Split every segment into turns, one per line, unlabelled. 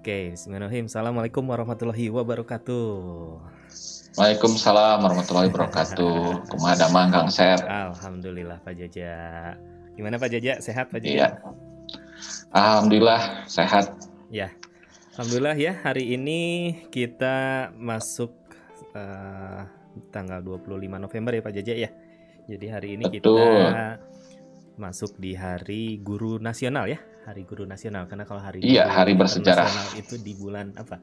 Oke, Bismillahirrahmanirrahim. Assalamualaikum warahmatullahi wabarakatuh.
Waalaikumsalam warahmatullahi wabarakatuh. Kumaha damang Kang Sep.
Alhamdulillah Pak Jaja. Gimana Pak Jaja? Sehat Pak Jaja?
Iya. Alhamdulillah sehat.
Ya. Alhamdulillah ya, hari ini kita masuk uh, tanggal 25 November ya Pak Jaja ya. Jadi hari ini
Betul.
kita masuk di Hari Guru Nasional ya, Hari Guru Nasional karena kalau hari
Iya,
Guru
hari bersejarah.
Itu di bulan apa?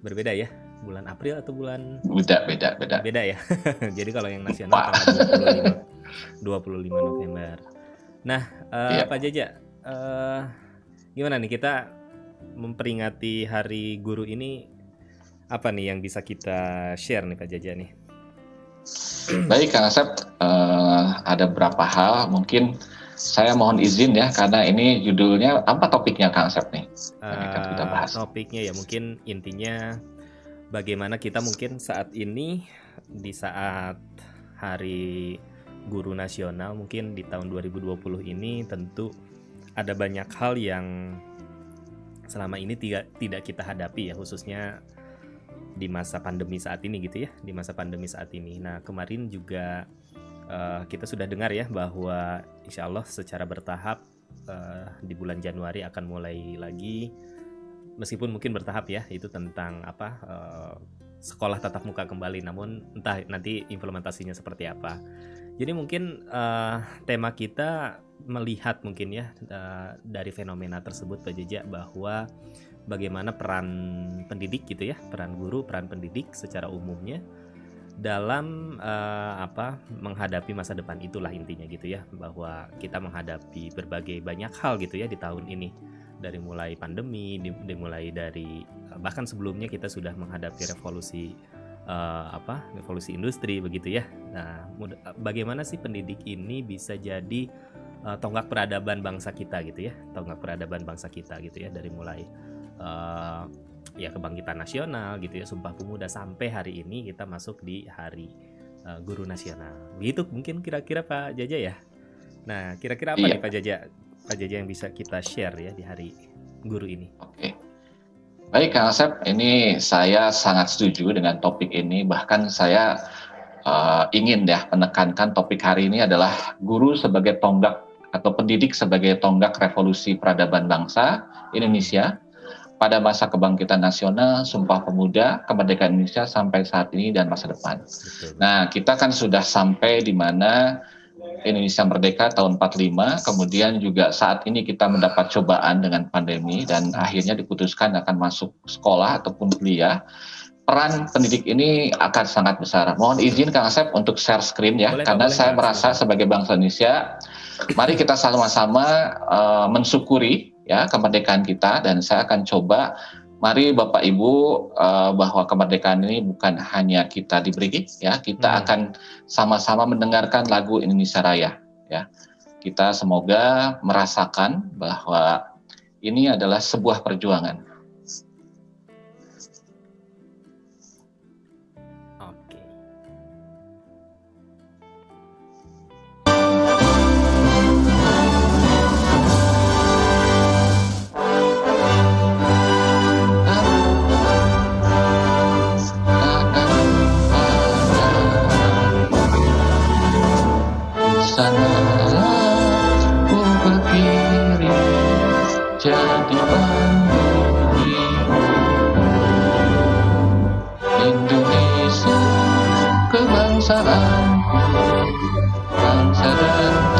Berbeda ya, bulan April atau bulan
Beda beda beda.
beda ya. Jadi kalau yang nasional
Wah.
tanggal 25, 25 November. Nah, eh,
Iya.
Pak Jaja, eh, gimana nih kita memperingati Hari Guru ini apa nih yang bisa kita share nih Pak Jaja nih?
Baik Kang Sep, eh, ada beberapa hal mungkin saya mohon izin ya karena ini judulnya apa topiknya Kang Sep nih? Akan kita bahas.
topiknya ya mungkin intinya bagaimana kita mungkin saat ini di saat Hari Guru Nasional mungkin di tahun 2020 ini tentu ada banyak hal yang selama ini tidak tidak kita hadapi ya khususnya di masa pandemi saat ini gitu ya di masa pandemi saat ini. Nah kemarin juga eh, kita sudah dengar ya bahwa insya Allah secara bertahap eh, di bulan Januari akan mulai lagi. Meskipun mungkin bertahap ya itu tentang apa eh, sekolah tatap muka kembali namun entah nanti implementasinya seperti apa. Jadi mungkin eh, tema kita melihat mungkin ya eh, dari fenomena tersebut Pak Jeja bahwa bagaimana peran pendidik gitu ya peran guru peran pendidik secara umumnya dalam eh, apa menghadapi masa depan itulah intinya gitu ya bahwa kita menghadapi berbagai banyak hal gitu ya di tahun ini. Dari mulai pandemi di- dimulai dari bahkan sebelumnya kita sudah menghadapi revolusi eh, apa revolusi industri begitu ya. Nah bagaimana sih pendidik ini bisa jadi eh, tonggak peradaban bangsa kita gitu ya tonggak peradaban bangsa kita gitu ya dari mulai eh, ya kebangkitan nasional gitu ya Sumpah Pemuda sampai hari ini kita masuk di hari eh, Guru Nasional. Begitu mungkin kira-kira Pak Jaja ya. Nah, kira-kira apa
Iya.
nih Pak Jaja? Pak Jaja yang bisa kita share ya di hari guru ini.
Oke. Baik Kang Asep, ini saya sangat setuju dengan topik ini. Bahkan saya eh, ingin ya menekankan topik hari ini adalah guru sebagai tonggak atau pendidik sebagai tonggak revolusi peradaban bangsa Indonesia pada masa kebangkitan nasional, Sumpah Pemuda, kemerdekaan Indonesia sampai saat ini dan masa depan. Nah, kita kan sudah sampai di mana Indonesia merdeka tahun 45, kemudian juga saat ini kita mendapat cobaan dengan pandemi dan akhirnya diputuskan akan masuk sekolah ataupun kuliah. Peran pendidik ini akan sangat besar. Mohon izin Kang Asep untuk share screen ya,
Boleh,
karena
boleh,
saya merasa sebagai bangsa Indonesia, mari kita sama-sama eh, mensyukuri ya kemerdekaan kita dan saya akan coba Mari Bapak Ibu eh, bahwa kemerdekaan ini bukan hanya kita diberi ya, kita
Hmm.
akan sama-sama mendengarkan lagu Indonesia Raya ya. Kita semoga merasakan bahwa ini adalah sebuah perjuangan. Kebangsaanku bangsa dan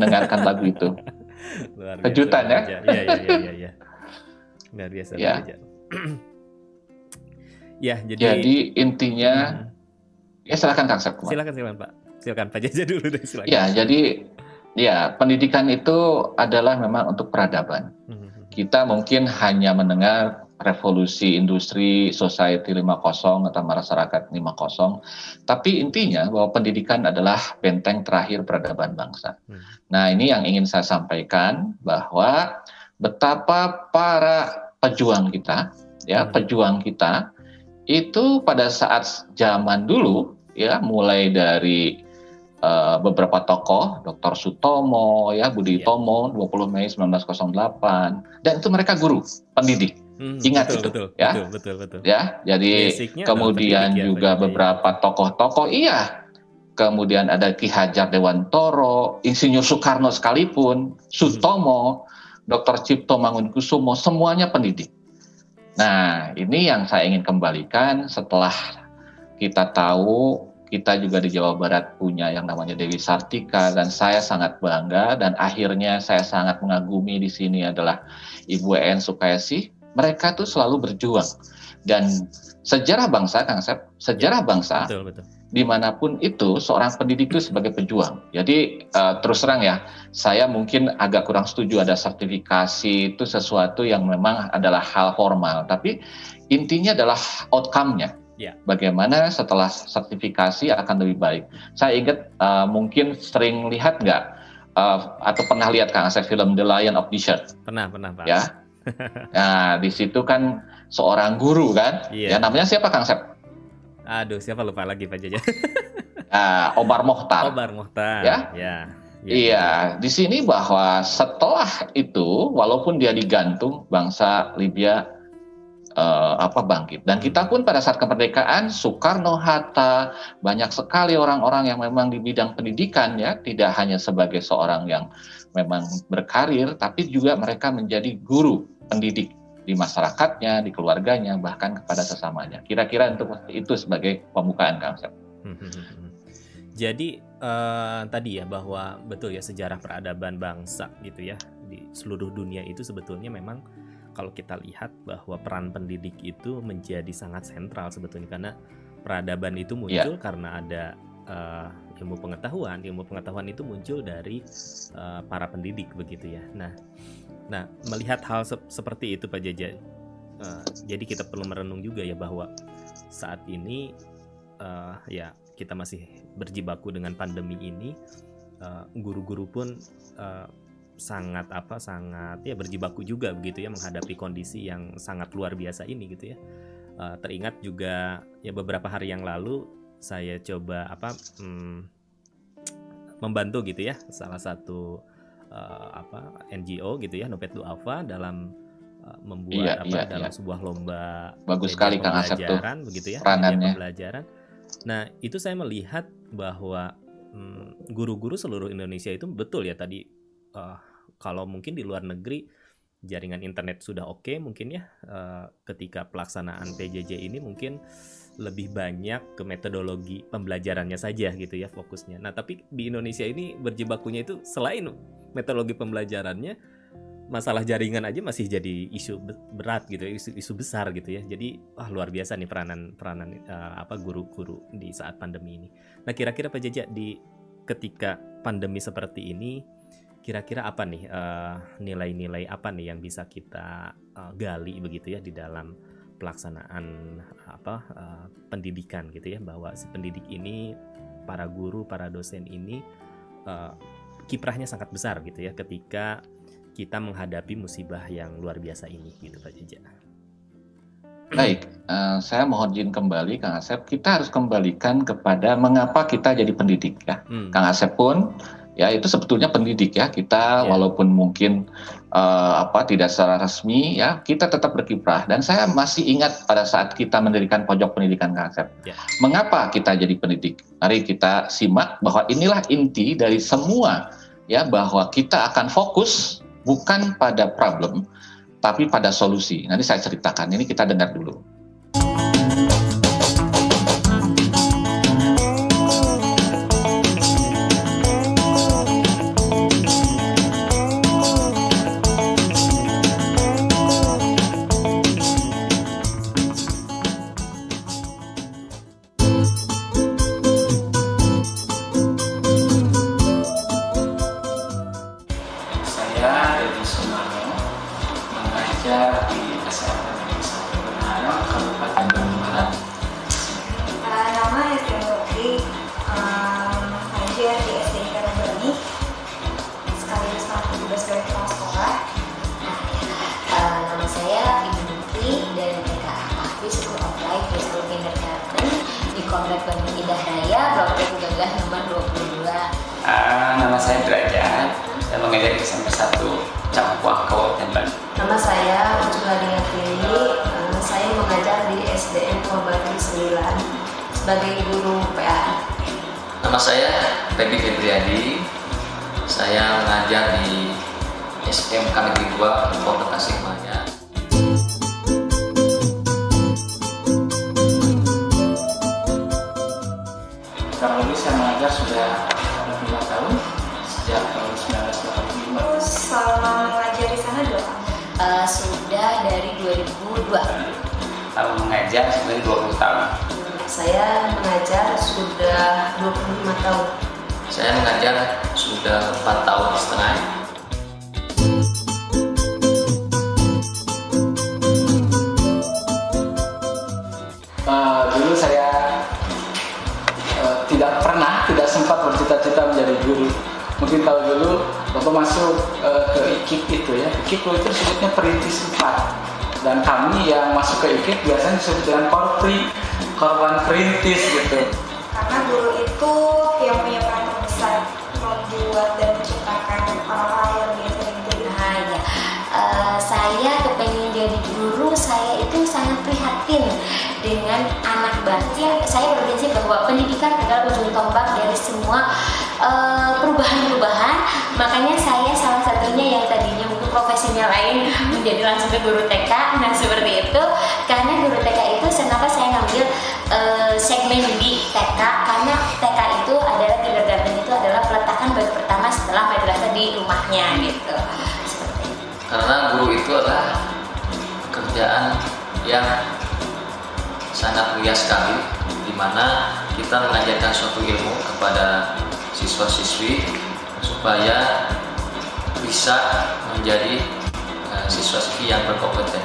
mendengarkan lagu itu?
Luar biasa,
Kejutan ya?
Iya, iya, iya, iya. Ya. Luar biasa.
Ya.
Ya, jadi,
Jadi intinya,
Hmm.
ya silakan Kang Asep.
silakan silakan Pak. Silakan Pak Jaja dulu deh silakan.
Ya, jadi ya pendidikan itu adalah memang untuk peradaban.
Hmm.
Kita mungkin hanya mendengar revolusi industri society 5.0 atau masyarakat 5.0, tapi intinya bahwa pendidikan adalah benteng terakhir peradaban bangsa.
Hmm.
Nah, ini yang ingin saya sampaikan bahwa betapa para pejuang kita, ya,
Hmm.
pejuang kita itu pada saat zaman dulu ya mulai dari eh, beberapa tokoh, Dr. Sutomo, ya Budi
Iya.
Tomo, 20 Mei 1908, dan itu mereka guru, pendidik,
Hmm,
Ingat
betul,
itu,
betul,
ya.
betul, betul, betul.
ya. Jadi
Basicnya
kemudian
ya,
juga
ya.
beberapa tokoh-tokoh, iya. Kemudian ada Ki Hajar Dewantoro, Insinyur Soekarno sekalipun, Sutomo, Dr. Cipto Mangunkusumo, semuanya pendidik. Nah, ini yang saya ingin kembalikan setelah kita tahu kita juga di Jawa Barat punya yang namanya Dewi Sartika dan saya sangat bangga dan akhirnya saya sangat mengagumi di sini adalah Ibu En Sukayasi. Mereka tuh selalu berjuang dan sejarah bangsa, Kang Sep, sejarah bangsa
Betul, betul.
Di mana pun itu seorang pendidik itu sebagai pejuang. Jadi eh, terus terang ya, saya mungkin agak kurang setuju ada sertifikasi itu sesuatu yang memang adalah hal formal, tapi intinya adalah outcome-nya.
Ya.
Bagaimana setelah sertifikasi akan lebih baik. Saya ingat eh, mungkin sering lihat nggak eh, atau pernah lihat Kang Asep film The Lion of Desert
Pernah, pernah, Pak.
ya. Nah, di situ kan seorang guru kan,
Iya.
ya namanya siapa Kang Asep?
Aduh, siapa lupa lagi Pak Jaja?
Ah, Omar Mohtar.
Obar Mohtar.
Ya?
Ya. ya.
Iya, di sini bahwa setelah itu, walaupun dia digantung, bangsa Libya eh, apa bangkit. Dan kita pun pada saat kemerdekaan, Soekarno, Hatta, banyak sekali orang-orang yang memang di bidang pendidikan ya, tidak hanya sebagai seorang yang memang berkarir, tapi juga mereka menjadi guru pendidik di masyarakatnya, di keluarganya, bahkan kepada sesamanya. Kira-kira untuk itu sebagai pembukaan Kang Sep.
Hmm. Jadi eh, tadi ya bahwa betul ya sejarah peradaban bangsa gitu ya di seluruh dunia itu sebetulnya memang kalau kita lihat bahwa peran pendidik itu menjadi sangat sentral sebetulnya karena peradaban itu muncul karena ada eh, ilmu pengetahuan ilmu pengetahuan itu muncul dari eh, para pendidik begitu ya. Nah, nah melihat hal sep- seperti itu Pak Jaja, eh, jadi kita perlu merenung juga ya bahwa saat ini eh, ya kita masih berjibaku dengan pandemi ini eh, guru-guru pun eh, sangat apa sangat ya berjibaku juga begitu ya menghadapi kondisi yang sangat luar biasa ini gitu ya. Eh, teringat juga ya beberapa hari yang lalu saya coba apa hmm, membantu gitu ya salah satu eh, apa NGO gitu ya Nopet Duafa dalam eh, membuat
Iya,
apa
iya,
dalam
iya.
sebuah lomba
Bagus sekali Kang Asep tuh.
begitu ya
peranannya.
pembelajaran. Nah itu saya melihat bahwa mm, guru-guru seluruh Indonesia itu betul ya tadi eh, kalau mungkin di luar negeri jaringan internet sudah oke mungkin ya eh, ketika pelaksanaan PJJ ini mungkin lebih banyak ke metodologi pembelajarannya saja gitu ya fokusnya. Nah tapi di Indonesia ini berjibakunya itu selain metodologi pembelajarannya masalah jaringan aja masih jadi isu be- berat gitu ya, isu, isu besar gitu ya jadi wah luar biasa nih peranan peranan eh, apa guru-guru di saat pandemi ini nah kira-kira Pak Jaja di ketika pandemi seperti ini kira-kira apa nih eh, nilai-nilai apa nih yang bisa kita eh, gali begitu ya di dalam pelaksanaan apa eh, pendidikan gitu ya bahwa si pendidik ini para guru para dosen ini eh, kiprahnya sangat besar gitu ya ketika kita menghadapi musibah yang luar biasa ini gitu Pak Jaja.
Baik, eh, saya mohon izin kembali Kang Asep. Kita harus kembalikan kepada mengapa kita jadi pendidik ya.
Hmm.
Kang Asep pun ya itu sebetulnya pendidik ya. Kita
Ya.
walaupun mungkin eh, apa tidak secara resmi ya, kita tetap berkiprah. Dan saya masih ingat pada saat kita mendirikan pojok pendidikan Asep.
Ya.
Mengapa kita jadi pendidik? Mari kita simak bahwa inilah inti dari semua ya bahwa kita akan fokus bukan pada problem tapi pada solusi. Nanti saya ceritakan. Ini kita dengar dulu.
Mengajar
sudah ada lima tahun sejak tahun 1985.
Terus selama mengajar di sana dua tahun.
Uh, sudah dari 2002.
Tahun mengajar sebenarnya 20 tahun.
Saya mengajar sudah 25 tahun.
Saya mengajar sudah 4 tahun setengah.
Sempat bercita-cita menjadi guru. Mungkin tahu dulu waktu masuk uh, ke IKIP itu ya, IKIP itu disebutnya perintis 4 dan kami yang masuk ke IKIP biasanya disebut dengan korpri, korban perintis gitu.
Karena guru itu yang punya peran terbesar membuat dan menciptakan orang-orang yang biasa jadi
Nah, ya. Uh, saya kepengen jadi guru, saya itu sangat prihatin dengan anak bangsa. Saya berprinsip bahwa pendidikan adalah ujung tombak dari semua uh, perubahan-perubahan. Makanya saya salah satunya yang tadinya untuk profesinya lain menjadi langsung ke guru TK. Nah seperti itu karena guru TK itu kenapa saya ngambil uh, segmen di TK karena TK itu adalah kindergarten itu adalah peletakan baru pertama setelah madrasah di rumahnya gitu.
Karena guru itu adalah pekerjaan yang sangat mulia sekali di mana kita mengajarkan suatu ilmu kepada siswa-siswi supaya bisa menjadi uh, siswa-siswi yang berkompeten.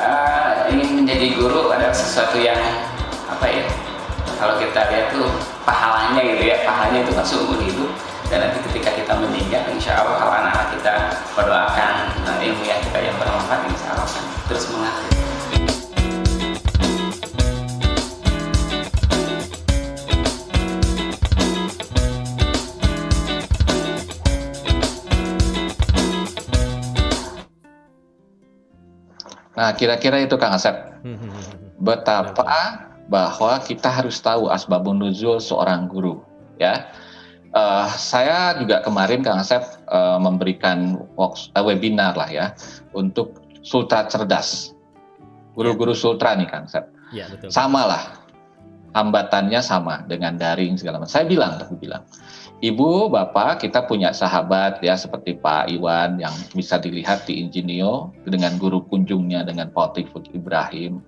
uh, ingin menjadi guru adalah sesuatu yang apa ya kalau kita lihat tuh pahalanya gitu ya pahalanya itu kan seumur hidup dan nanti ketika kita meninggal insya Allah kalau anak-anak kita berdoakan uh, ilmu yang kita yang bermanfaat insya Allah terus mengalir
Nah, kira-kira itu Kang Asep. Betapa bahwa kita harus tahu asbabun nuzul seorang guru, ya. Uh, saya juga kemarin Kang Asep uh, memberikan uh, webinar lah ya untuk Sultra Cerdas. Guru-guru Sultra nih Kang Asep.
Ya, betul.
Sama lah. Hambatannya sama dengan daring segala macam. Saya bilang, aku bilang, Ibu, Bapak, kita punya sahabat ya seperti Pak Iwan yang bisa dilihat di Ingenio dengan guru kunjungnya dengan Pak Ibrahim.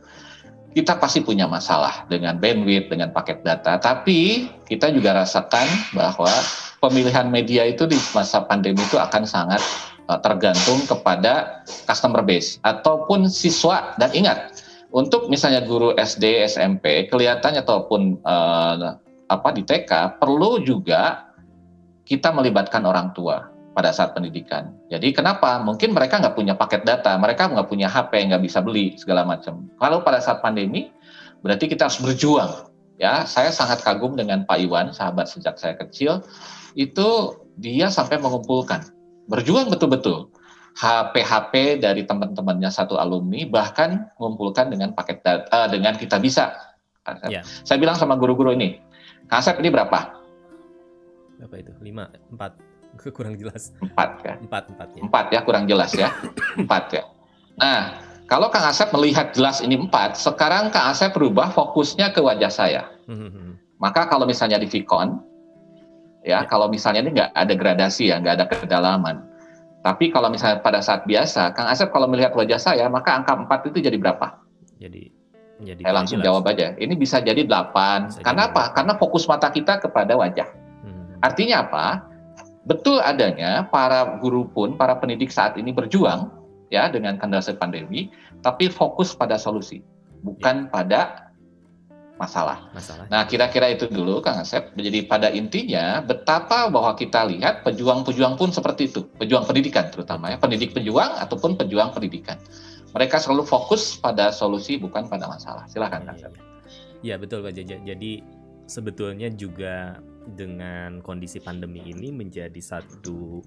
Kita pasti punya masalah dengan bandwidth, dengan paket data, tapi kita juga rasakan bahwa pemilihan media itu di masa pandemi itu akan sangat uh, tergantung kepada customer base ataupun siswa dan ingat untuk misalnya guru SD, SMP kelihatannya ataupun uh, apa di TK perlu juga kita melibatkan orang tua pada saat pendidikan. Jadi kenapa? Mungkin mereka nggak punya paket data, mereka nggak punya HP, nggak bisa beli segala macam. Kalau pada saat pandemi, berarti kita harus berjuang. Ya, saya sangat kagum dengan Pak Iwan, sahabat sejak saya kecil. Itu dia sampai mengumpulkan, berjuang betul-betul. HP-HP dari teman-temannya satu alumni, bahkan mengumpulkan dengan paket data, uh, dengan kita bisa.
Ya.
Saya bilang sama guru-guru ini, Kasep ini berapa?
Apa itu? Lima, empat. Kurang jelas.
Empat ya.
Empat, empat ya.
Empat ya, kurang jelas ya. empat ya. Nah, kalau Kang Asep melihat jelas ini empat, sekarang Kang Asep berubah fokusnya ke wajah saya.
Hmm,
Maka kalau misalnya di Vicon, ya,
Ya.
kalau misalnya ini nggak ada gradasi ya, nggak ada kedalaman. Tapi kalau misalnya pada saat biasa, Kang Asep kalau melihat wajah saya, maka angka empat itu jadi berapa?
Jadi jadi
Saya langsung
jelas.
jawab aja. Ini bisa jadi delapan.
Bisa
Karena
jadi
apa? Karena fokus mata kita kepada wajah. Artinya apa? Betul adanya para guru pun, para pendidik saat ini berjuang ya dengan kondisi pandemi, tapi fokus pada solusi, bukan pada masalah.
Masalah.
Nah, kira-kira itu dulu Kang Asep. Jadi pada intinya betapa bahwa kita lihat pejuang-pejuang pun seperti itu, pejuang pendidikan terutama ya, pendidik pejuang ataupun pejuang pendidikan. Mereka selalu fokus pada solusi bukan pada masalah. Silakan Kang Asep.
iya. Ya betul Pak Jaja. Jadi sebetulnya juga dengan kondisi pandemi ini menjadi satu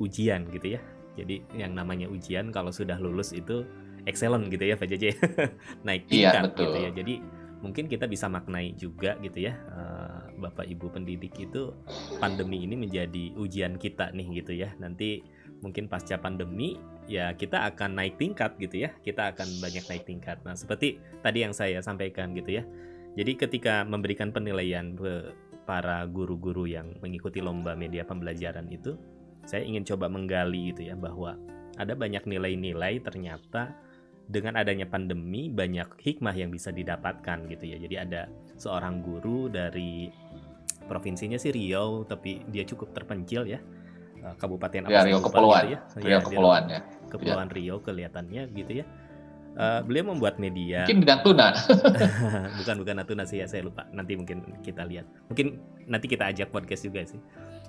ujian gitu ya. Jadi yang namanya ujian kalau sudah lulus itu excellent gitu ya Pak Jaja. Naik
Iya,
tingkat
betul.
gitu ya. Jadi mungkin kita bisa maknai juga gitu ya eh, Bapak Ibu pendidik itu pandemi ini menjadi ujian kita nih gitu ya. Nanti mungkin pasca pandemi ya kita akan naik tingkat gitu ya. Kita akan banyak naik tingkat. Nah, seperti tadi yang saya sampaikan gitu ya. Jadi ketika memberikan penilaian para guru-guru yang mengikuti lomba media pembelajaran itu, saya ingin coba menggali gitu ya bahwa ada banyak nilai-nilai ternyata dengan adanya pandemi banyak hikmah yang bisa didapatkan gitu ya. Jadi ada seorang guru dari provinsinya sih Riau tapi dia cukup terpencil ya. Eh, Kabupaten apa
Ya, Riau Kepulauan.
gitu ya.
Riau
Ya, dia
Kepulauan ya.
Kepulauan Riau kelihatannya gitu ya. Eh, beliau membuat media.
Mungkin di Natuna.
bukan bukan Natuna sih ya saya lupa. Nanti mungkin kita lihat. Mungkin nanti kita ajak podcast juga sih.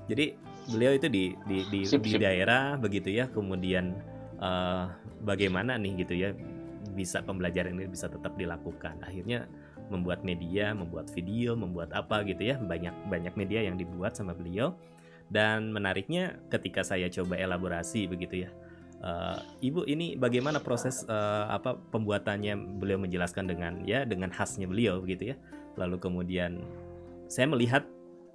Jadi beliau itu di di di,
Sip,
di
sip.
daerah begitu ya kemudian eh, bagaimana nih gitu ya bisa pembelajaran ini bisa tetap dilakukan. Akhirnya membuat media membuat video membuat apa gitu ya banyak banyak media yang dibuat sama beliau. Dan menariknya ketika saya coba elaborasi begitu ya Eh, Ibu ini bagaimana proses eh, apa pembuatannya beliau menjelaskan dengan ya dengan khasnya beliau gitu ya. Lalu kemudian saya melihat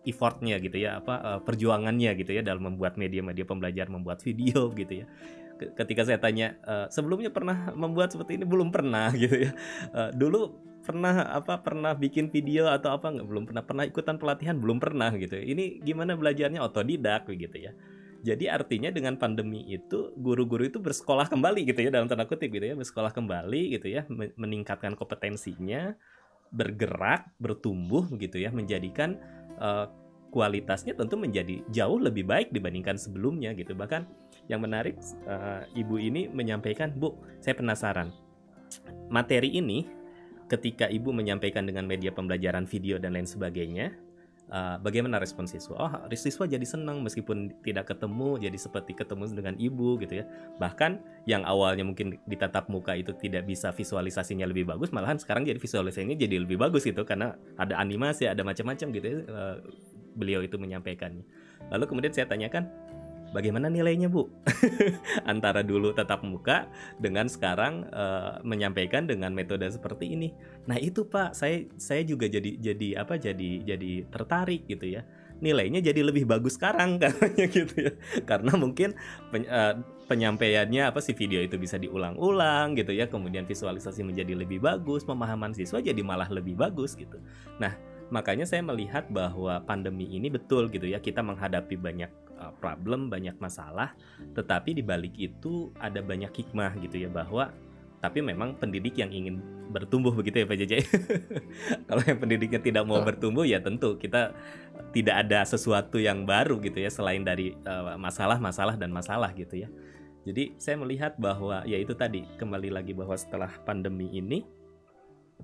effortnya gitu ya apa eh, perjuangannya gitu ya dalam membuat media-media pembelajaran membuat video gitu ya. Ke- Ketika saya tanya eh, sebelumnya pernah membuat seperti ini belum pernah gitu ya. Eh, dulu pernah apa pernah bikin video atau apa nggak belum pernah pernah ikutan pelatihan belum pernah gitu. Ini gimana belajarnya otodidak begitu ya. Jadi artinya dengan pandemi itu guru-guru itu bersekolah kembali gitu ya dalam tanda kutip gitu ya bersekolah kembali gitu ya men- meningkatkan kompetensinya bergerak bertumbuh gitu ya menjadikan eh, kualitasnya tentu menjadi jauh lebih baik dibandingkan sebelumnya gitu. Bahkan yang menarik eh, ibu ini menyampaikan bu saya penasaran. Materi ini ketika ibu menyampaikan dengan media pembelajaran video dan lain sebagainya Uh, bagaimana respon siswa? Oh, siswa jadi senang meskipun tidak ketemu, jadi seperti ketemu dengan ibu gitu ya. Bahkan yang awalnya mungkin di tatap muka itu tidak bisa visualisasinya lebih bagus, malahan sekarang jadi visualisasinya jadi lebih bagus gitu karena ada animasi, ada macam-macam gitu ya. uh, beliau itu menyampaikannya. Lalu kemudian saya tanyakan, bagaimana nilainya bu? Antara dulu tatap muka dengan sekarang uh, menyampaikan dengan metode seperti ini. Nah itu pak, saya saya juga jadi jadi apa jadi jadi tertarik gitu ya. Nilainya jadi lebih bagus sekarang katanya gitu ya. Karena mungkin pen- eh, penyampaiannya apa sih video itu bisa diulang-ulang gitu ya. Kemudian visualisasi menjadi lebih bagus, pemahaman siswa jadi malah lebih bagus gitu. Nah makanya saya melihat bahwa pandemi ini betul gitu ya kita menghadapi banyak eh, problem, banyak masalah, tetapi di balik itu ada banyak hikmah gitu ya bahwa tapi memang pendidik yang ingin bertumbuh begitu ya Pak Jajai. Kalau yang pendidiknya tidak mau bertumbuh ya tentu kita tidak ada sesuatu yang baru gitu ya selain dari eh, masalah-masalah dan masalah gitu ya. Jadi saya melihat bahwa ya itu tadi kembali lagi bahwa setelah pandemi ini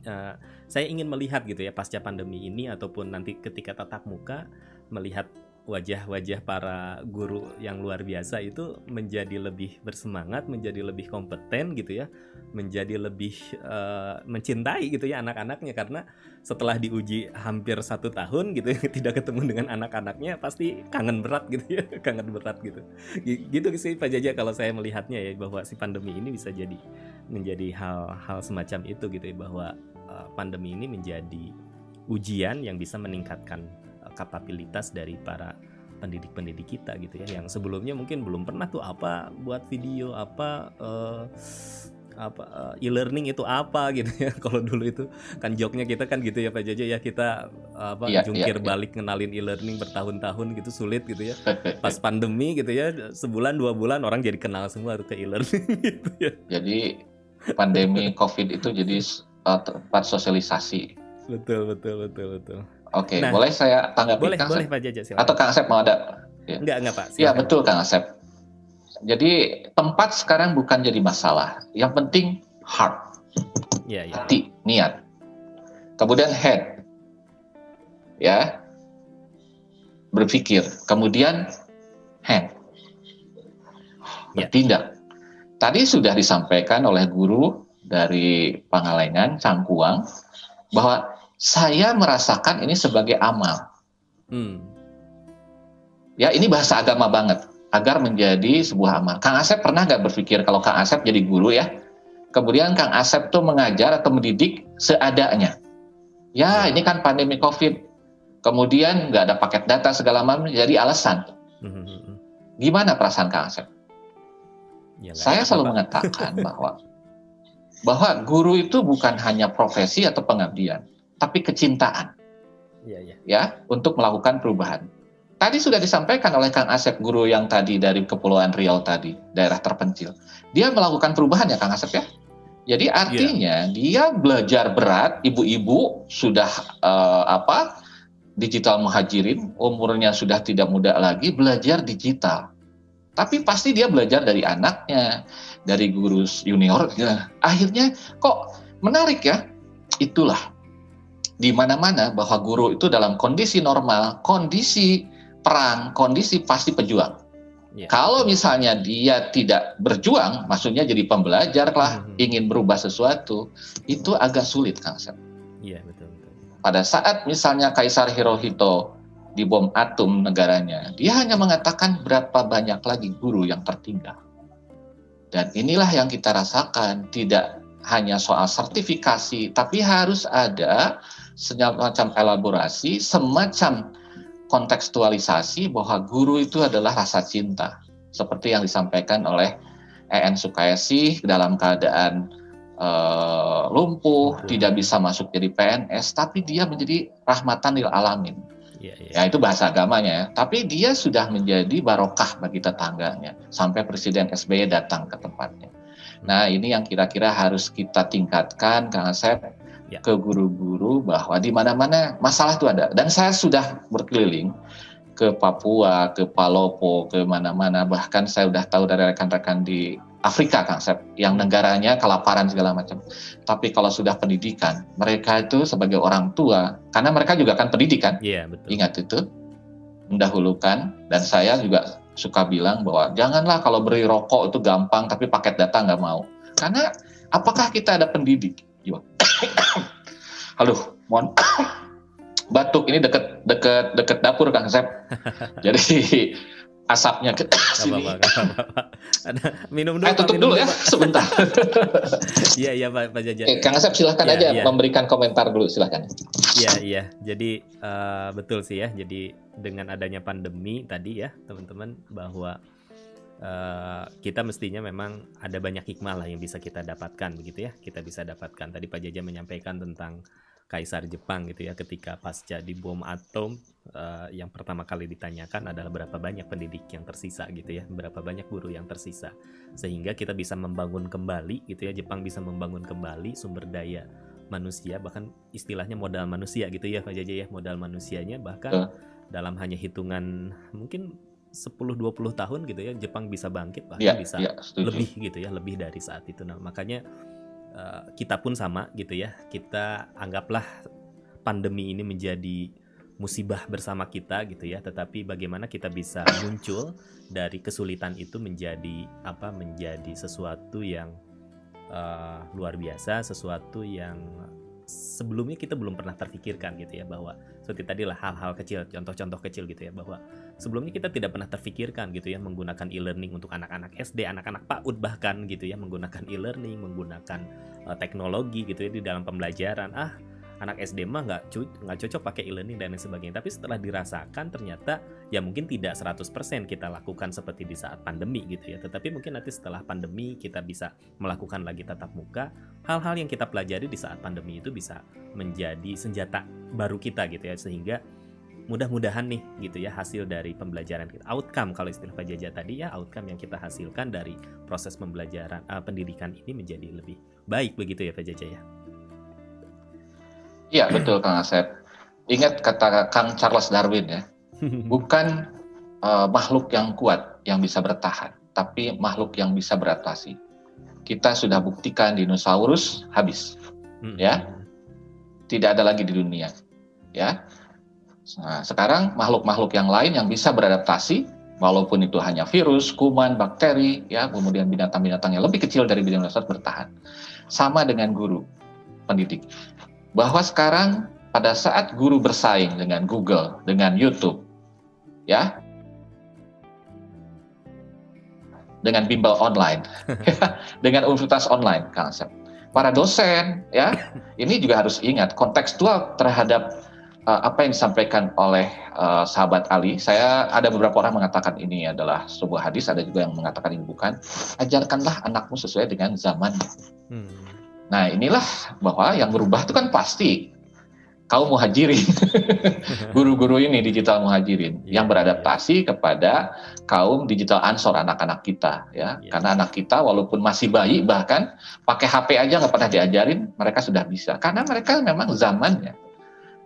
eh, saya ingin melihat gitu ya pasca pandemi ini ataupun nanti ketika tatap muka melihat wajah-wajah para guru yang luar biasa itu menjadi lebih bersemangat, menjadi lebih kompeten gitu ya, menjadi lebih eh, mencintai gitu ya anak-anaknya karena setelah diuji hampir satu tahun gitu ya, tidak ketemu dengan anak-anaknya pasti kangen berat gitu ya, kangen berat gitu. Gi- Gitu sih Pak Jaja kalau saya melihatnya ya bahwa si pandemi ini bisa jadi menjadi hal-hal semacam itu gitu ya bahwa eh, pandemi ini menjadi ujian yang bisa meningkatkan kapabilitas dari para pendidik-pendidik kita gitu ya. Yang sebelumnya mungkin belum pernah tuh apa buat video apa eh, apa eh, e-learning itu apa gitu ya. Kalau dulu itu kan joknya kita kan gitu ya Pak Jaja ya kita apa
Iya,
jungkir
iya.
balik kenalin e-learning bertahun-tahun gitu sulit gitu ya. Pas pandemi gitu ya sebulan dua bulan orang jadi kenal semua tuh ke e-learning gitu ya.
Jadi pandemi COVID itu jadi uh, tempat sosialisasi.
betul betul betul betul
Oke,
Nah,
boleh saya tanggapi
boleh
Kang
boleh
Asep?
Pak Jaja silakan
Atau Kang Asep mau ada?
enggak enggak Pak
Iya betul Kang Asep. Jadi tempat sekarang bukan jadi masalah. Yang penting heart,
iya iya
hati, niat. Kemudian head, ya, berpikir. Kemudian hand,
Ya.
bertindak. Tadi sudah disampaikan oleh guru dari Pangalengan, Cangkuang, bahwa saya merasakan ini sebagai amal.
Hmm.
Ya, ini bahasa agama banget agar menjadi sebuah amal. Kang Asep pernah nggak berpikir kalau Kang Asep jadi guru ya, kemudian Kang Asep tuh mengajar atau mendidik seadanya. Ya, ini kan pandemi COVID. Kemudian nggak ada paket data segala macam jadi alasan. Gimana perasaan Kang Asep?
Ya,
Saya selalu mengatakan bahwa bahwa guru itu bukan hanya profesi atau pengabdian, tapi kecintaan
Iya, iya.
ya untuk melakukan perubahan. Tadi sudah disampaikan oleh Kang Asep guru yang tadi dari Kepulauan Riau tadi, daerah terpencil. Dia melakukan perubahan ya Kang Asep ya. Jadi artinya dia belajar berat, ibu-ibu sudah eh, apa? digital muhajirin, umurnya sudah tidak muda lagi belajar digital. Tapi pasti dia belajar dari anaknya, dari guru juniornya. Akhirnya kok menarik ya? Itulah di mana-mana bahwa guru itu dalam kondisi normal, kondisi perang, kondisi pasti pejuang.
Iya.
Kalau misalnya dia tidak berjuang, maksudnya jadi pembelajar lah,
Mhm.
ingin berubah sesuatu, itu agak sulit, Kang Asep.
Iya, betul, betul.
Pada saat misalnya Kaisar Hirohito dibom atom negaranya, dia hanya mengatakan berapa banyak lagi guru yang tertinggal. Dan inilah yang kita rasakan, tidak hanya soal sertifikasi, tapi harus ada semacam elaborasi, semacam kontekstualisasi bahwa guru itu adalah rasa cinta. Seperti yang disampaikan oleh EN Sukaisi dalam keadaan eh, lumpuh,
Lumpuh.
tidak bisa masuk jadi PNS, tapi dia menjadi rahmatan lil alamin.
Iya, iya.
Ya itu bahasa agamanya ya. Tapi dia sudah menjadi barokah bagi tetangganya sampai Presiden SBY datang ke tempatnya. Nah ini yang kira-kira harus kita tingkatkan Kang Asep
Ya.
ke guru-guru bahwa di mana-mana masalah itu ada. Dan saya sudah berkeliling ke Papua, ke Palopo, ke mana-mana. Bahkan saya sudah tahu dari rekan-rekan di Afrika Kang yang negaranya kelaparan segala macam. Tapi kalau sudah pendidikan, mereka itu sebagai orang tua, karena mereka juga kan pendidikan,
Iya, betul.
ingat itu mendahulukan dan saya juga suka bilang bahwa janganlah kalau beri rokok itu gampang tapi paket data nggak mau karena apakah kita ada pendidik Iya. Halo, mohon batuk ini deket deket deket dapur Kang Sep jadi asapnya ke sini
apa-apa, apa-apa. Ada minum dulu.
eh tutup
minum
dulu ya
Pak.
sebentar
Iya, iya, Pak, Pak Jaja.
Oke, Kang Asep silahkan
Iya,
aja
iya.
memberikan komentar dulu silahkan
Iya, iya. Jadi eh, betul sih ya. Jadi dengan adanya pandemi tadi ya, teman-teman bahwa eh, kita mestinya memang ada banyak hikmah lah yang bisa kita dapatkan begitu ya. Kita bisa dapatkan. Tadi Pak Jaja menyampaikan tentang Kaisar Jepang gitu ya ketika pasca di bom atom eh, yang pertama kali ditanyakan adalah berapa banyak pendidik yang tersisa gitu ya, berapa banyak guru yang tersisa sehingga kita bisa membangun kembali gitu ya Jepang bisa membangun kembali sumber daya manusia bahkan istilahnya modal manusia gitu ya Pak Jaja ya modal manusianya bahkan
Betul.
dalam hanya hitungan mungkin 10-20 tahun gitu ya Jepang bisa bangkit bahkan
Iya,
bisa
iya, setuju.
lebih gitu ya lebih dari saat itu. Nah makanya eh, kita pun sama gitu ya. Kita anggaplah pandemi ini menjadi musibah bersama kita gitu ya. Tetapi bagaimana kita bisa muncul dari kesulitan itu menjadi apa menjadi sesuatu yang eh, luar biasa sesuatu yang sebelumnya kita belum pernah terfikirkan gitu ya bahwa seperti tadi lah hal-hal kecil contoh-contoh kecil gitu ya bahwa sebelumnya kita tidak pernah terfikirkan gitu ya menggunakan e-learning untuk anak-anak SD anak-anak PAUD bahkan gitu ya menggunakan e-learning menggunakan eh, teknologi gitu ya di dalam pembelajaran. Ah anak SD mah nggak cu- cocok pakai e-learning dan lain sebagainya. Tapi setelah dirasakan ternyata ya mungkin tidak 100% kita lakukan seperti di saat pandemi gitu ya. Tetapi mungkin nanti setelah pandemi kita bisa melakukan lagi tatap muka hal-hal yang kita pelajari di saat pandemi itu bisa menjadi senjata baru kita gitu ya. Sehingga mudah-mudahan nih gitu ya hasil dari pembelajaran kita. Outcome kalau istilah Pak Jaja tadi ya outcome yang kita hasilkan dari proses pembelajaran eh, pendidikan ini menjadi lebih baik begitu ya Pak Jaja ya
Iya betul Kang Asep. Ingat kata Kang Charles Darwin ya, bukan eh, makhluk yang kuat yang bisa bertahan, tapi makhluk yang bisa beradaptasi. Kita sudah buktikan dinosaurus habis,
Mm.
ya. tidak ada lagi di dunia, ya. Nah, sekarang makhluk-makhluk yang lain yang bisa beradaptasi, walaupun itu hanya virus, kuman, bakteri, ya, kemudian binatang-binatang yang lebih kecil dari dinosaurus bertahan. Sama dengan guru pendidik bahwa sekarang pada saat guru bersaing dengan Google, dengan YouTube, ya, dengan bimbel online, dengan universitas online, Kang Asep. Para dosen, ya, ini juga harus ingat kontekstual terhadap uh, apa yang disampaikan oleh uh, sahabat Ali. Saya ada beberapa orang mengatakan ini adalah sebuah hadis, ada juga yang mengatakan ini bukan. Ajarkanlah anakmu sesuai dengan zaman. Hmm. Nah, inilah bahwa yang berubah itu kan pasti kaum muhajirin, guru-guru ini digital muhajirin yeah. yang beradaptasi kepada kaum digital ansor anak-anak kita ya, yeah. karena anak kita walaupun masih bayi bahkan pakai HP aja nggak pernah diajarin, mereka sudah bisa karena mereka memang zamannya.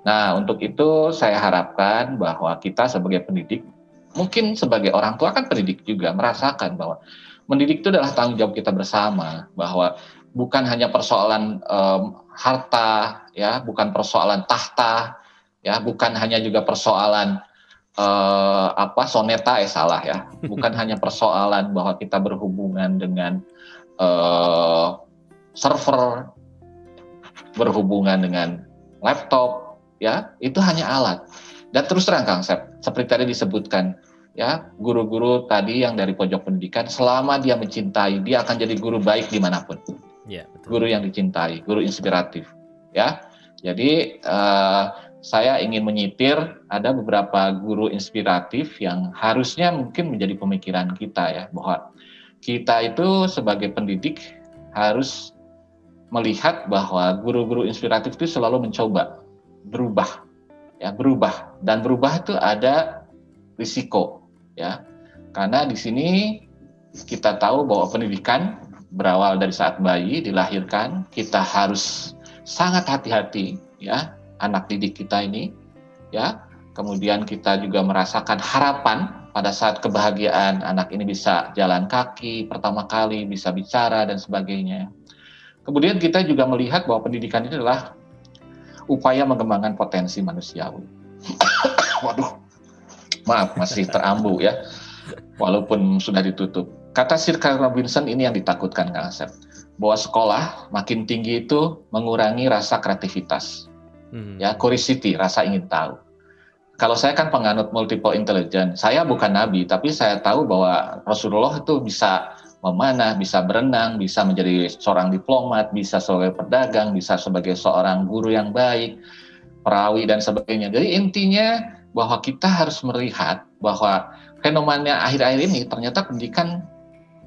Nah untuk itu saya harapkan bahwa kita sebagai pendidik, mungkin sebagai orang tua kan pendidik juga merasakan bahwa mendidik itu adalah tanggung jawab kita bersama bahwa bukan hanya persoalan um, harta, ya, bukan persoalan tahta, ya, bukan hanya juga persoalan uh, apa soneta eh salah ya, bukan hanya persoalan bahwa kita berhubungan dengan uh, server, berhubungan dengan laptop, ya, itu hanya alat. Dan terus terang Kang Sep, seperti tadi disebutkan, ya guru-guru tadi yang dari pojok pendidikan selama dia mencintai dia akan jadi guru baik di mana pun Ya, betul. Guru yang dicintai, guru inspiratif. Ya, jadi uh, saya ingin menyitir ada beberapa guru inspiratif yang harusnya mungkin menjadi pemikiran kita ya bahwa kita itu sebagai pendidik harus melihat bahwa guru-guru inspiratif itu selalu mencoba berubah ya berubah dan berubah itu ada risiko ya karena di sini kita tahu bahwa pendidikan berawal dari saat bayi dilahirkan, kita harus sangat hati-hati ya anak didik kita ini ya. Kemudian kita juga merasakan harapan pada saat kebahagiaan anak ini bisa jalan kaki pertama kali, bisa bicara dan sebagainya. Kemudian kita juga melihat bahwa pendidikan ini adalah upaya mengembangkan potensi manusiawi. Waduh, maaf masih terambu ya, walaupun sudah ditutup. Kata Sir Carl Robinson ini yang ditakutkan Kang Asep. Bahwa sekolah makin tinggi itu mengurangi rasa kreativitas. Hmm. Ya, curiosity, rasa ingin tahu. Kalau saya kan penganut multiple intelligence, saya bukan nabi, tapi saya tahu bahwa Rasulullah itu bisa memanah, bisa berenang, bisa menjadi seorang diplomat, bisa sebagai pedagang, bisa sebagai seorang guru yang baik, perawi dan sebagainya. Jadi intinya bahwa kita harus melihat bahwa fenomena akhir-akhir ini ternyata pendidikan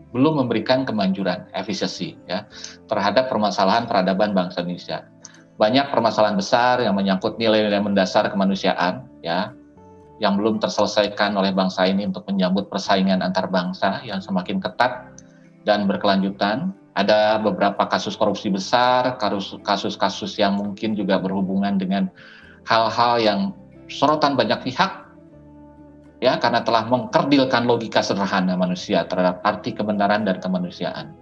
belum memberikan kemanjuran efisiensi ya terhadap permasalahan peradaban bangsa Indonesia. Banyak permasalahan besar yang menyangkut nilai-nilai mendasar kemanusiaan ya yang belum terselesaikan oleh bangsa ini untuk menyambut persaingan antar bangsa yang semakin ketat dan berkelanjutan. Ada beberapa kasus korupsi besar, kasus-kasus yang mungkin juga berhubungan dengan hal-hal yang sorotan banyak pihak ya karena telah mengkerdilkan logika sederhana manusia terhadap arti kebenaran dan kemanusiaan.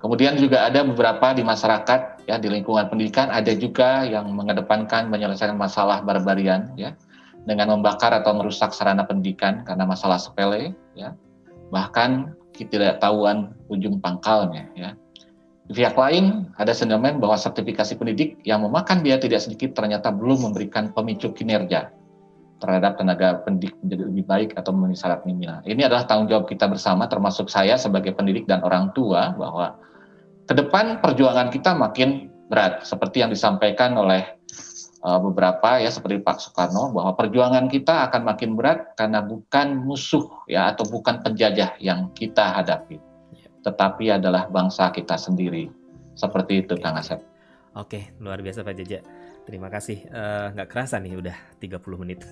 Kemudian juga ada beberapa di masyarakat ya di lingkungan pendidikan ada juga yang mengedepankan menyelesaikan masalah barbarian ya dengan membakar atau merusak sarana pendidikan karena masalah sepele ya bahkan ketidaktahuan ujung pangkalnya ya. Di pihak lain ada sentimen bahwa sertifikasi pendidik yang memakan biaya tidak sedikit ternyata belum memberikan pemicu kinerja terhadap tenaga pendidik menjadi lebih baik atau memenuhi syarat minimal. Ini adalah tanggung jawab kita bersama, termasuk saya sebagai pendidik dan orang tua, bahwa ke depan perjuangan kita makin berat, seperti yang disampaikan oleh uh, beberapa ya seperti Pak Soekarno, bahwa perjuangan kita akan makin berat karena bukan musuh ya atau bukan penjajah yang kita hadapi, tetapi adalah bangsa kita sendiri. Seperti itu, Kang Asep.
Oke, luar biasa Pak Jaja. Terima kasih. Eh, nggak uh, kerasa nih udah 30 menit.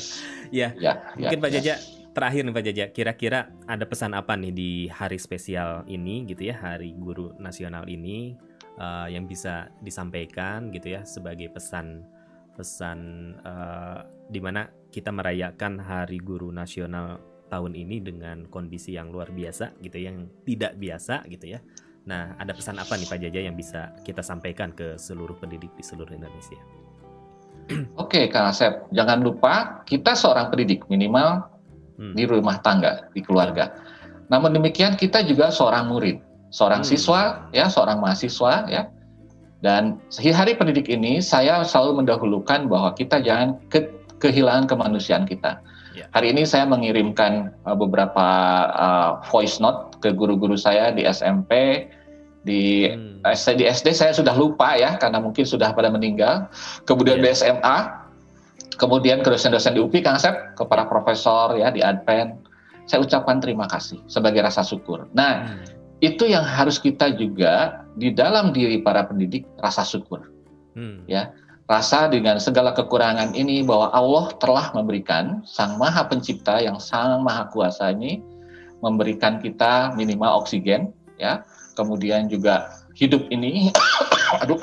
ya, ya, mungkin ya, Pak Jaja terakhir nih Pak Jaja, kira-kira ada pesan apa nih di hari spesial ini gitu ya, Hari Guru Nasional ini uh, yang bisa disampaikan gitu ya sebagai pesan pesan uh, di mana kita merayakan Hari Guru Nasional tahun ini dengan kondisi yang luar biasa gitu yang tidak biasa gitu ya Nah, ada pesan apa nih Pak Jaja yang bisa kita sampaikan ke seluruh pendidik di seluruh Indonesia?
Oke, Kang Asep, jangan lupa kita seorang pendidik minimal hmm. di rumah tangga, di keluarga. Namun demikian kita juga seorang murid, seorang hmm. siswa, ya, seorang mahasiswa, ya. Dan hari pendidik ini saya selalu mendahulukan bahwa kita jangan ke, kehilangan kemanusiaan kita. Hari ini saya mengirimkan uh, beberapa uh, voice note ke guru-guru saya di SMP, di hmm. di SD saya sudah lupa ya karena mungkin sudah pada meninggal. Kemudian yeah. di SMA, kemudian ke dosen-dosen di UPI Kang Sep, kepada profesor ya di Advent. Saya ucapkan terima kasih sebagai rasa syukur. Nah, hmm itu yang harus kita juga di dalam diri para pendidik rasa syukur hmm. ya rasa dengan segala kekurangan ini bahwa Allah telah memberikan sang maha pencipta yang sang maha kuasa ini memberikan kita minimal oksigen ya. Kemudian juga hidup ini aduh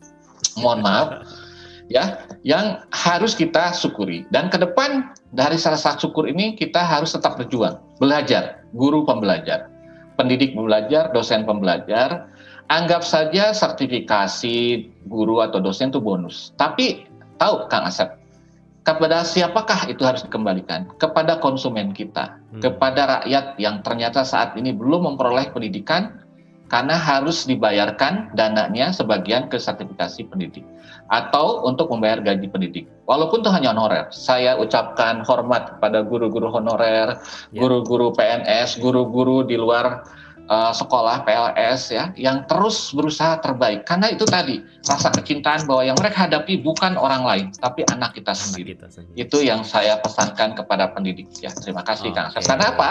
mohon maaf ya yang harus kita syukuri. Dan ke depan dari rasa syukur ini kita harus tetap berjuang belajar guru pembelajar pendidik belajar, dosen pembelajar, anggap saja sertifikasi guru atau dosen itu bonus. Tapi tahu Kang Asep, kepada siapakah itu harus dikembalikan? Kepada konsumen kita, hmm. kepada rakyat yang ternyata saat ini belum memperoleh pendidikan karena harus dibayarkan dananya sebagian ke sertifikasi pendidik atau untuk membayar gaji pendidik. Walaupun itu hanya honorer, saya ucapkan hormat kepada guru-guru honorer, ya. guru-guru PNS, guru-guru di luar uh, sekolah PLS ya yang terus berusaha terbaik karena itu tadi rasa kecintaan bahwa yang mereka hadapi bukan orang lain tapi anak kita sendiri. Kita sendiri. Itu yang saya pesankan kepada pendidik ya. Terima kasih okay. Kang. Karena apa?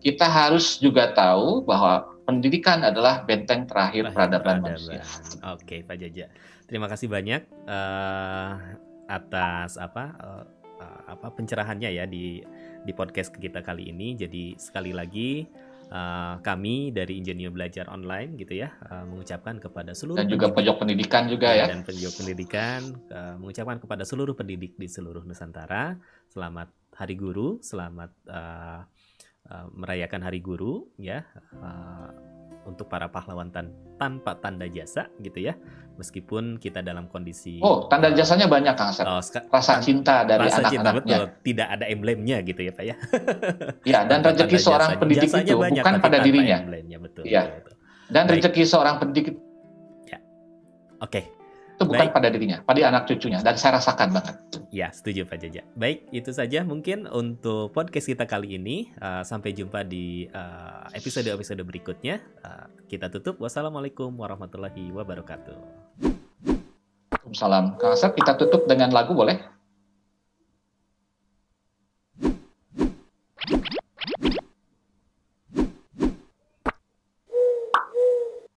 Kita harus juga tahu bahwa pendidikan adalah benteng terakhir peradaban manusia.
Oke, Pak Jaja. Terima kasih banyak uh, atas apa uh, apa pencerahannya ya di di podcast kita kali ini. Jadi sekali lagi uh, kami dari Insinyur Belajar Online gitu ya uh, mengucapkan kepada seluruh
dan juga pojok pendidikan juga ya
dan pojok pendidikan uh, mengucapkan kepada seluruh pendidik di seluruh Nusantara selamat Hari Guru, selamat uh, uh, merayakan Hari Guru ya. Uh, untuk para pahlawan tan tanpa tanda jasa gitu ya meskipun kita dalam kondisi
oh tanda jasanya banyak kang Asep oh, rasa cinta dari anak-anaknya
tidak ada emblemnya gitu ya pak ya
ya dan rezeki seorang pendidik itu banyak, bukan pada dirinya
betul
ya betul. dan rezeki seorang pendidik
ya oke okay
itu bukan Baik. pada dirinya, pada anak cucunya dan saya rasakan banget.
Ya, setuju Pak Jaja. Baik, itu saja mungkin untuk podcast kita kali ini. Uh, sampai jumpa di uh, episode-episode berikutnya. Uh, kita tutup. Wassalamualaikum warahmatullahi wabarakatuh.
Waalaikumsalam. Kang Asep, kita tutup dengan lagu boleh?